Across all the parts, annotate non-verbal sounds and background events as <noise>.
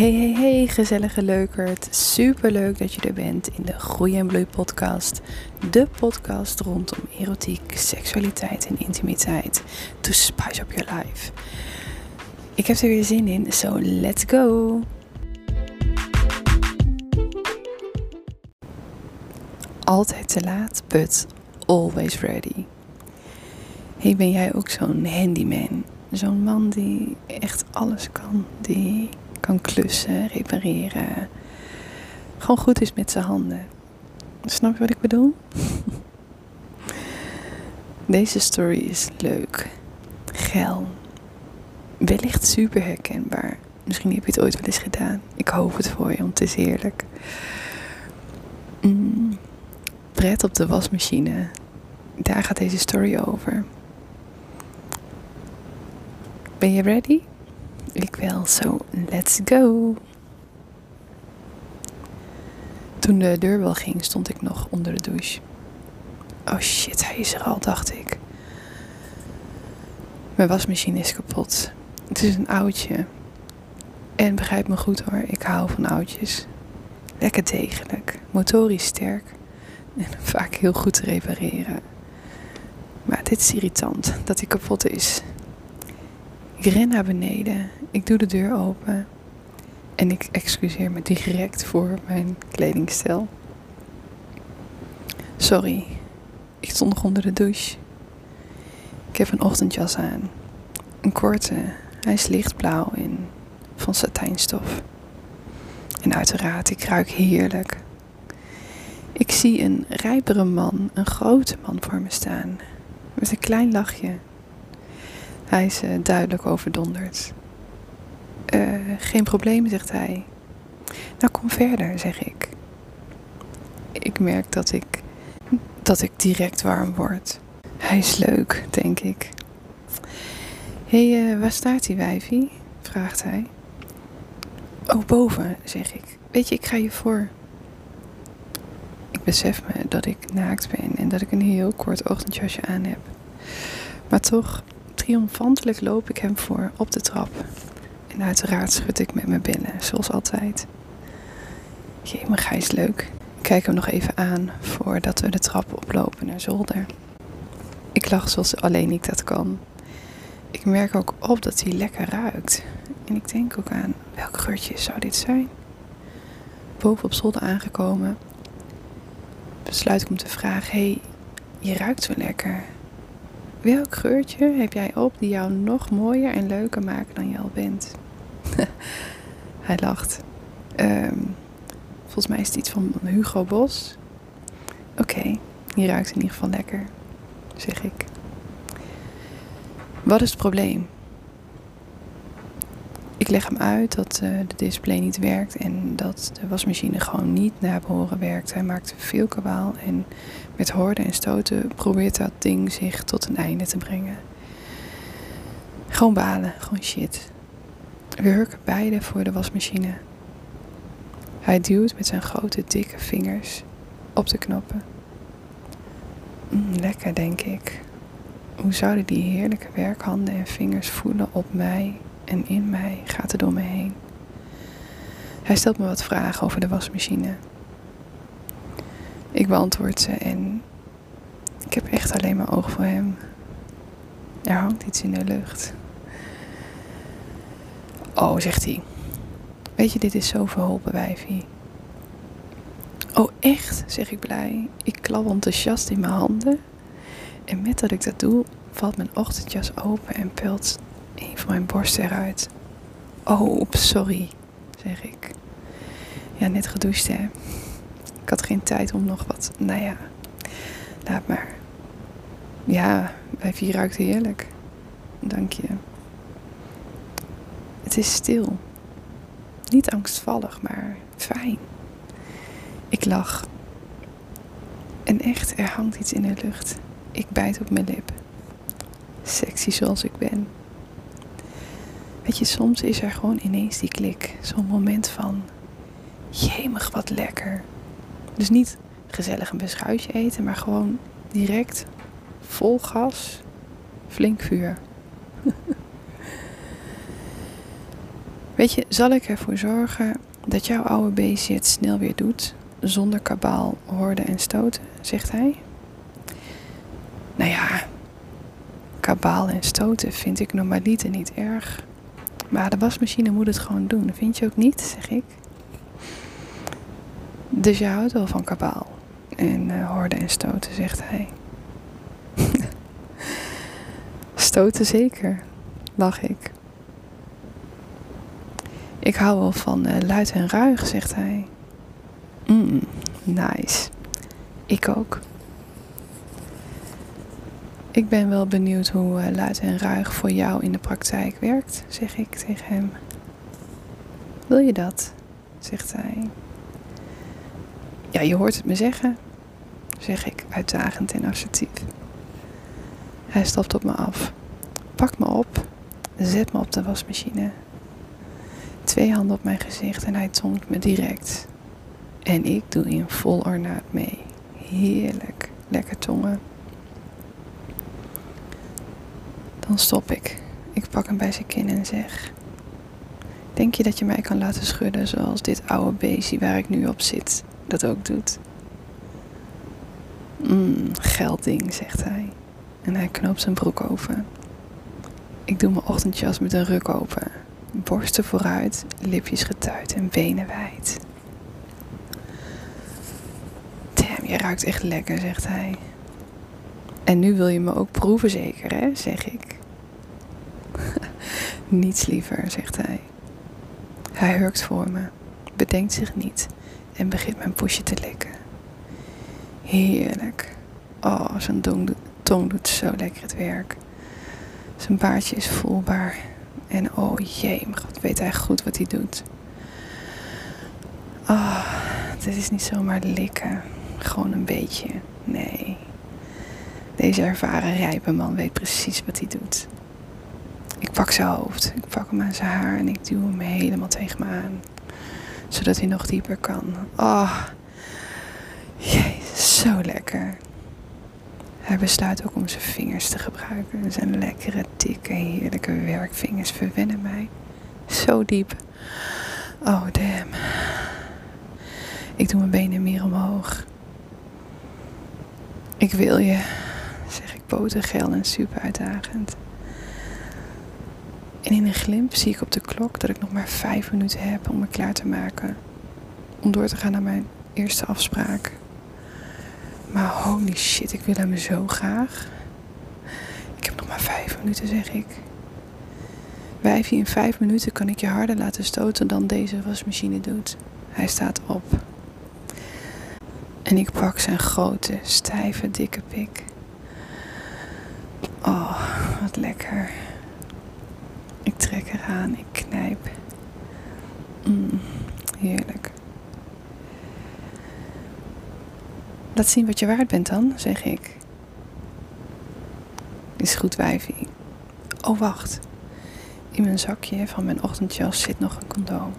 Hey, hey, hey, gezellige leukert. Super leuk dat je er bent in de Groei en Bloei podcast. De podcast rondom erotiek, seksualiteit en intimiteit. To spice up your life. Ik heb er weer zin in, so let's go. Altijd te laat, but always ready. Hey, ben jij ook zo'n handyman? Zo'n man die echt alles kan, die kan klussen, repareren. Gewoon goed is met zijn handen. Snap je wat ik bedoel? <laughs> Deze story is leuk, geil, wellicht super herkenbaar. Misschien heb je het ooit wel eens gedaan. Ik hoop het voor je, want het is heerlijk. Mm, pret op de wasmachine. Daar gaat deze story over. Ben je ready? Ik wel, zo let's go. Toen de deurbel ging, stond ik nog onder de douche. Oh shit, hij is er al, dacht ik. Mijn wasmachine is kapot. Het is een oudje. En begrijp me goed hoor, ik hou van oudjes. Lekker degelijk, motorisch sterk en <laughs> vaak heel goed te repareren. Maar dit is irritant dat hij kapot is. Ik ren naar beneden. Ik doe de deur open. En ik excuseer me direct voor mijn kledingstel. Sorry, ik stond nog onder de douche. Ik heb een ochtendjas aan. Een korte, hij is lichtblauw in van satijnstof. En uiteraard, ik ruik heerlijk. Ik zie een rijpere man, een grote man voor me staan. Met een klein lachje. Hij is duidelijk overdonderd. Uh, geen probleem, zegt hij. Nou, kom verder, zeg ik. Ik merk dat ik, dat ik direct warm word. Hij is leuk, denk ik. Hé, hey, uh, waar staat die wijfie? vraagt hij. Oh, boven, zeg ik. Weet je, ik ga je voor. Ik besef me dat ik naakt ben en dat ik een heel kort ochtendjasje aan heb. Maar toch, triomfantelijk loop ik hem voor op de trap. En uiteraard schud ik met mijn billen, zoals altijd. Jee, mijn is leuk. Ik kijk hem nog even aan voordat we de trap oplopen naar zolder. Ik lach zoals alleen ik dat kan. Ik merk ook op dat hij lekker ruikt. En ik denk ook aan welk geurtje zou dit zijn? Boven op zolder aangekomen, besluit ik om te vragen: hey, je ruikt zo lekker. Welk geurtje heb jij op die jou nog mooier en leuker maken dan je al bent? <laughs> Hij lacht. Um, volgens mij is het iets van Hugo Bos. Oké, die ruikt in ieder geval lekker, zeg ik. Wat is het probleem? Ik leg hem uit dat uh, de display niet werkt en dat de wasmachine gewoon niet naar behoren werkt. Hij maakt veel kabaal en met horden en stoten probeert dat ding zich tot een einde te brengen. Gewoon balen, gewoon shit. We hurken beide voor de wasmachine. Hij duwt met zijn grote dikke vingers op de knoppen. Mm, lekker, denk ik. Hoe zouden die heerlijke werkhanden en vingers voelen op mij en in mij gaat er door me heen. Hij stelt me wat vragen over de wasmachine. Ik beantwoord ze en ik heb echt alleen maar oog voor hem. Er hangt iets in de lucht. Oh, zegt hij. Weet je, dit is zo verholpen, wijfie. Oh, echt, zeg ik blij. Ik klap enthousiast in mijn handen. En met dat ik dat doe, valt mijn ochtendjas open en pelt een van mijn borsten eruit. Oh, sorry, zeg ik. Ja, net gedoucht, hè. Ik had geen tijd om nog wat. Nou ja, laat maar. Ja, bij vier ruikt heerlijk. Dank je. Het is stil. Niet angstvallig, maar fijn. Ik lach. En echt, er hangt iets in de lucht. Ik bijt op mijn lip. Sexy zoals ik ben. Weet je, soms is er gewoon ineens die klik. Zo'n moment van, jemig wat lekker. Dus niet gezellig een beschuitje eten, maar gewoon direct vol gas, flink vuur. <laughs> Weet je, zal ik ervoor zorgen dat jouw oude beestje het snel weer doet, zonder kabaal, hoorden en stoten, zegt hij. Nou ja, kabaal en stoten vind ik normaliter niet erg. Maar de wasmachine moet het gewoon doen, vind je ook niet, zeg ik. Dus je houdt wel van kabaal en uh, hoorden en stoten, zegt hij. <laughs> stoten zeker, lach ik. Ik hou wel van uh, luid en ruig, zegt hij. Mm, nice. Ik ook. Ik ben wel benieuwd hoe uh, luid en ruig voor jou in de praktijk werkt, zeg ik tegen hem. Wil je dat? zegt hij. Ja, je hoort het me zeggen, zeg ik uitdagend en assertief. Hij stapt op me af, pakt me op, zet me op de wasmachine. Twee handen op mijn gezicht en hij tongt me direct. En ik doe in vol ornaat mee. Heerlijk, lekker tongen. Dan stop ik. Ik pak hem bij zijn kin en zeg: Denk je dat je mij kan laten schudden zoals dit oude beestje waar ik nu op zit dat ook doet? Mmm, geldding, zegt hij. En hij knoopt zijn broek open. Ik doe mijn ochtendjas met een ruk open. Borsten vooruit, lipjes getuid en benen wijd. Damn, je ruikt echt lekker, zegt hij. En nu wil je me ook proeven, zeker, hè? zeg ik. Niets liever, zegt hij. Hij hurkt voor me, bedenkt zich niet en begint mijn poesje te likken. Heerlijk. Oh, zijn tong doet zo lekker het werk. Zijn baardje is voelbaar. En oh jee, mijn god, weet hij goed wat hij doet. Ah, oh, dit is niet zomaar likken. Gewoon een beetje. Nee. Deze ervaren rijpe man weet precies wat hij doet. Ik pak zijn hoofd, ik pak hem aan zijn haar en ik duw hem helemaal tegen me aan. Zodat hij nog dieper kan. Oh, jezus, zo lekker. Hij besluit ook om zijn vingers te gebruiken. Zijn lekkere, dikke, heerlijke werkvingers verwennen mij. Zo diep. Oh, damn. Ik doe mijn benen meer omhoog. Ik wil je, zeg ik botergeel en super uitdagend. En in een glimp zie ik op de klok dat ik nog maar vijf minuten heb om me klaar te maken. Om door te gaan naar mijn eerste afspraak. Maar holy shit, ik wil hem zo graag. Ik heb nog maar vijf minuten, zeg ik. Wijfie, in vijf minuten kan ik je harder laten stoten dan deze wasmachine doet. Hij staat op. En ik pak zijn grote, stijve, dikke pik. Oh, wat lekker. Trek eraan, ik knijp. Mm, heerlijk. Laat zien wat je waard bent dan, zeg ik. Is goed, wijfie. Oh, wacht. In mijn zakje van mijn ochtendjas zit nog een condoom.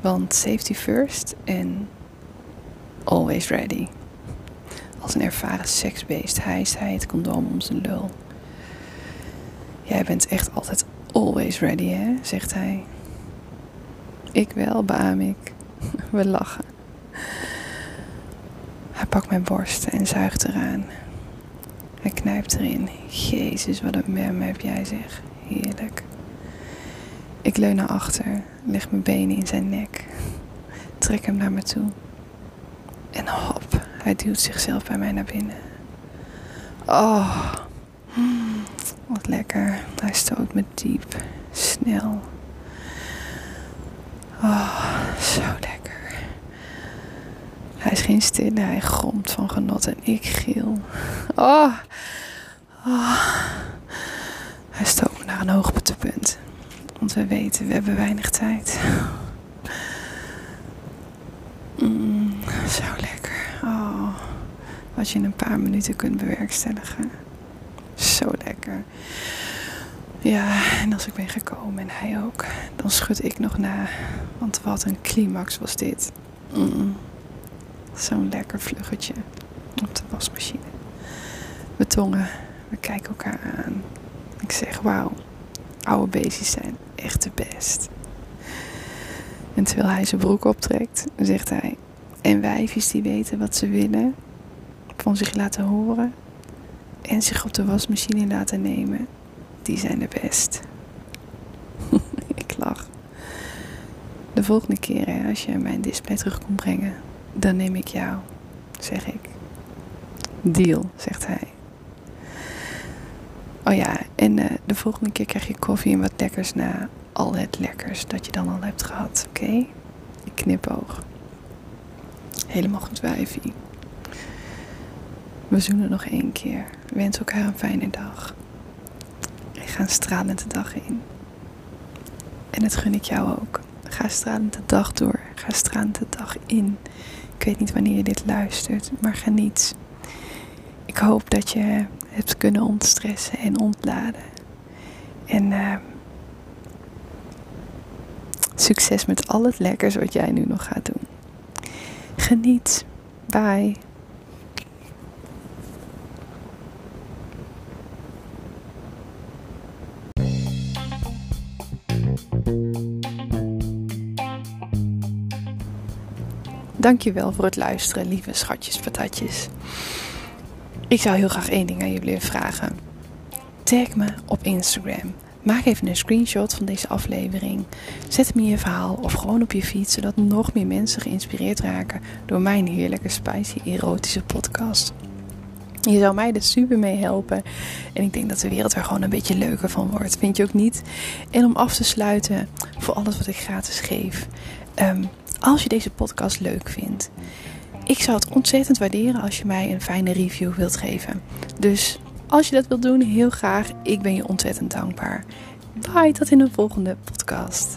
Want safety first en always ready. Als een ervaren seksbeest hijst hij het condoom om zijn lul. Jij bent echt altijd always ready, hè? zegt hij. Ik wel, beaam ik. <laughs> We lachen. Hij pakt mijn borst en zuigt eraan. Hij knijpt erin. Jezus, wat een mem heb jij zeg. Heerlijk. Ik leun naar achter, leg mijn benen in zijn nek. <laughs> Trek hem naar me toe. En hop, hij duwt zichzelf bij mij naar binnen. Oh, lekker. Hij stoot me diep, snel. Oh, zo lekker. Hij is geen stille, hij gromt van genot en ik gil. Oh, oh. Hij stoot me naar een hoogtepunt. Want we weten, we hebben weinig tijd. Mm, zo lekker. Oh, wat je in een paar minuten kunt bewerkstelligen. Ja, en als ik ben gekomen en hij ook, dan schud ik nog na. Want wat een climax was dit. Mm. Zo'n lekker vluggetje op de wasmachine. We tongen, we kijken elkaar aan. Ik zeg, wauw, oude beestjes zijn echt de best. En terwijl hij zijn broek optrekt, zegt hij: En wijfjes die weten wat ze willen, van zich laten horen en zich op de wasmachine laten nemen, die zijn de best. <laughs> ik lach. De volgende keer, hè, als je mijn display terug komt brengen, dan neem ik jou, zeg ik. Deal, zegt hij. Oh ja, en uh, de volgende keer krijg je koffie en wat lekkers na al het lekkers dat je dan al hebt gehad, oké? Okay? Ik knipoog. Helemaal goed, wijfie. We zoenen nog één keer. Wens elkaar een fijne dag. En ga een stralende dag in. En dat gun ik jou ook. Ga stralend de dag door. Ga stralend de dag in. Ik weet niet wanneer je dit luistert, maar geniet. Ik hoop dat je hebt kunnen ontstressen en ontladen. En uh, succes met al het lekkers wat jij nu nog gaat doen. Geniet. Bye. Dankjewel voor het luisteren, lieve schatjes, patatjes. Ik zou heel graag één ding aan jullie vragen. Tag me op Instagram. Maak even een screenshot van deze aflevering. Zet hem in je verhaal of gewoon op je fiets, zodat nog meer mensen geïnspireerd raken door mijn heerlijke, spicy, erotische podcast. Je zou mij er super mee helpen. En ik denk dat de wereld er gewoon een beetje leuker van wordt. Vind je ook niet? En om af te sluiten voor alles wat ik gratis geef. Um, als je deze podcast leuk vindt, ik zou het ontzettend waarderen als je mij een fijne review wilt geven. Dus als je dat wilt doen, heel graag. Ik ben je ontzettend dankbaar. Bye, tot in de volgende podcast.